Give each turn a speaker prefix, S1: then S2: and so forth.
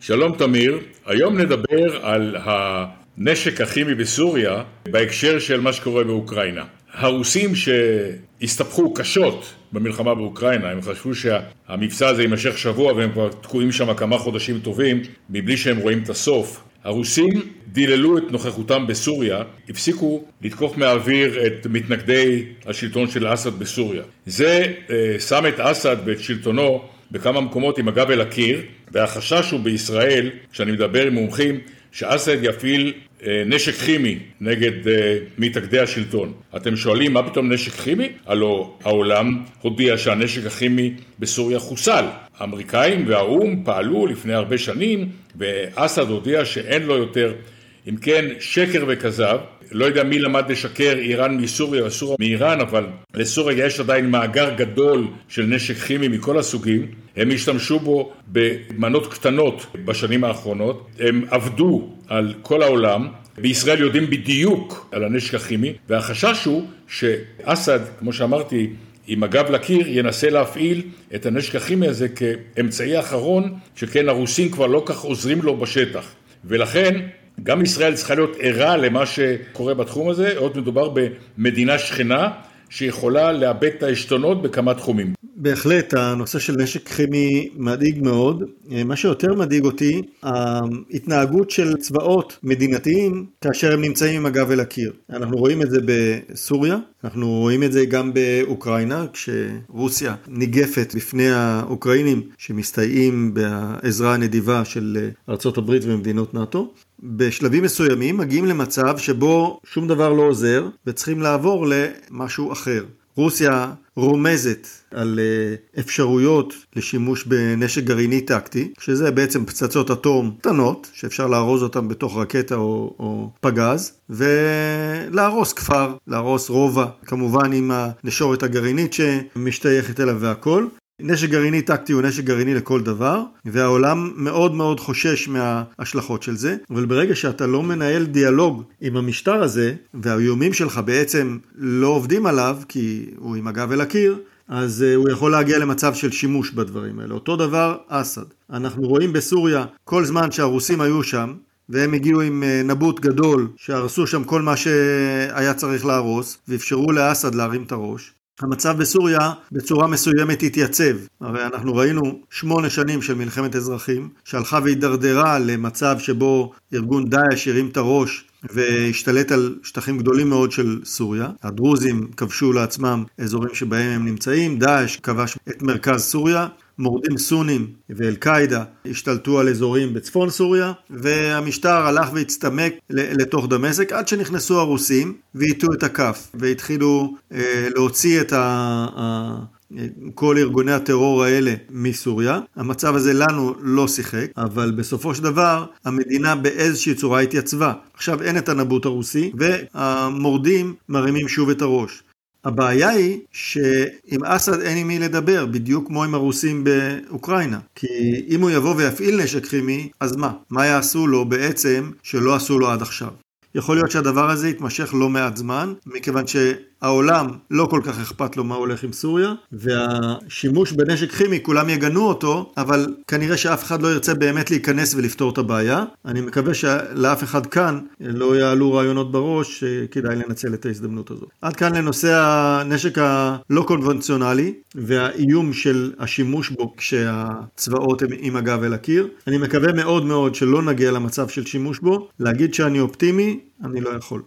S1: שלום תמיר, היום נדבר על הנשק הכימי בסוריה בהקשר של מה שקורה באוקראינה. הרוסים שהסתבכו קשות במלחמה באוקראינה, הם חשבו שהמבצע הזה יימשך שבוע והם כבר תקועים שם כמה חודשים טובים מבלי שהם רואים את הסוף. הרוסים דיללו את נוכחותם בסוריה, הפסיקו לתקוף מהאוויר את מתנגדי השלטון של אסד בסוריה. זה אה, שם את אסד ואת שלטונו בכמה מקומות עם הגב אל הקיר, והחשש הוא בישראל, כשאני מדבר עם מומחים, שאסד יפעיל אה, נשק כימי נגד אה, מתאגדי השלטון. אתם שואלים מה פתאום נשק כימי? הלו העולם הודיע שהנשק הכימי בסוריה חוסל. האמריקאים והאו"ם פעלו לפני הרבה שנים ואסד הודיע שאין לו יותר אם כן, שקר וכזב, לא יודע מי למד לשקר, איראן מסוריה וסוריה מאיראן, אבל לסוריה יש עדיין מאגר גדול של נשק כימי מכל הסוגים, הם השתמשו בו במנות קטנות בשנים האחרונות, הם עבדו על כל העולם, בישראל יודעים בדיוק על הנשק הכימי, והחשש הוא שאסד, כמו שאמרתי, עם הגב לקיר, ינסה להפעיל את הנשק הכימי הזה כאמצעי אחרון, שכן הרוסים כבר לא כך עוזרים לו בשטח. ולכן גם ישראל צריכה להיות ערה למה שקורה בתחום הזה, עוד מדובר במדינה שכנה שיכולה לאבד את העשתונות בכמה תחומים.
S2: בהחלט, הנושא של נשק כימי מדאיג מאוד. מה שיותר מדאיג אותי, ההתנהגות של צבאות מדינתיים כאשר הם נמצאים עם הגב אל הקיר. אנחנו רואים את זה בסוריה, אנחנו רואים את זה גם באוקראינה, כשרוסיה ניגפת בפני האוקראינים שמסתייעים בעזרה הנדיבה של ארה"ב ומדינות נאט"ו. בשלבים מסוימים מגיעים למצב שבו שום דבר לא עוזר וצריכים לעבור למשהו אחר. רוסיה רומזת על אה, אפשרויות לשימוש בנשק גרעיני טקטי, שזה בעצם פצצות אטום קטנות, שאפשר לארוז אותן בתוך רקטה או, או פגז, ולהרוס כפר, להרוס רובע, כמובן עם הנשורת הגרעינית שמשתייכת אליו והכל. נשק גרעיני טקטי הוא נשק גרעיני לכל דבר, והעולם מאוד מאוד חושש מההשלכות של זה, אבל ברגע שאתה לא מנהל דיאלוג עם המשטר הזה, והאיומים שלך בעצם לא עובדים עליו, כי הוא עם הגב אל הקיר, אז uh, הוא יכול להגיע למצב של שימוש בדברים האלה. אותו דבר אסד. אנחנו רואים בסוריה, כל זמן שהרוסים היו שם, והם הגיעו עם uh, נבוט גדול, שהרסו שם כל מה שהיה צריך להרוס, ואפשרו לאסד להרים את הראש. המצב בסוריה בצורה מסוימת התייצב. הרי אנחנו ראינו שמונה שנים של מלחמת אזרחים, שהלכה והידרדרה למצב שבו ארגון דאעש הרים את הראש והשתלט על שטחים גדולים מאוד של סוריה. הדרוזים כבשו לעצמם אזורים שבהם הם נמצאים, דאעש כבש את מרכז סוריה, מורדים סונים ואל-קאעידה השתלטו על אזורים בצפון סוריה, והמשטר הלך והצטמק לתוך דמשק עד שנכנסו הרוסים והטו את הכף, והתחילו אה, להוציא את ה... ה כל ארגוני הטרור האלה מסוריה. המצב הזה לנו לא שיחק, אבל בסופו של דבר המדינה באיזושהי צורה התייצבה. עכשיו אין את הנבוט הרוסי, והמורדים מרימים שוב את הראש. הבעיה היא שעם אסד אין עם מי לדבר, בדיוק כמו עם הרוסים באוקראינה. כי אם הוא יבוא ויפעיל נשק כימי, אז מה? מה יעשו לו בעצם שלא עשו לו עד עכשיו? יכול להיות שהדבר הזה יתמשך לא מעט זמן, מכיוון שהעולם לא כל כך אכפת לו מה הולך עם סוריה, והשימוש בנשק כימי, כולם יגנו אותו, אבל כנראה שאף אחד לא ירצה באמת להיכנס ולפתור את הבעיה. אני מקווה שלאף אחד כאן לא יעלו רעיונות בראש שכדאי לנצל את ההזדמנות הזאת. עד כאן לנושא הנשק הלא קונבנציונלי והאיום של השימוש בו כשהצבאות הם עם הגב אל הקיר. אני מקווה מאוד מאוד שלא נגיע למצב של שימוש בו. להגיד שאני אופטימי, אני לא יכול.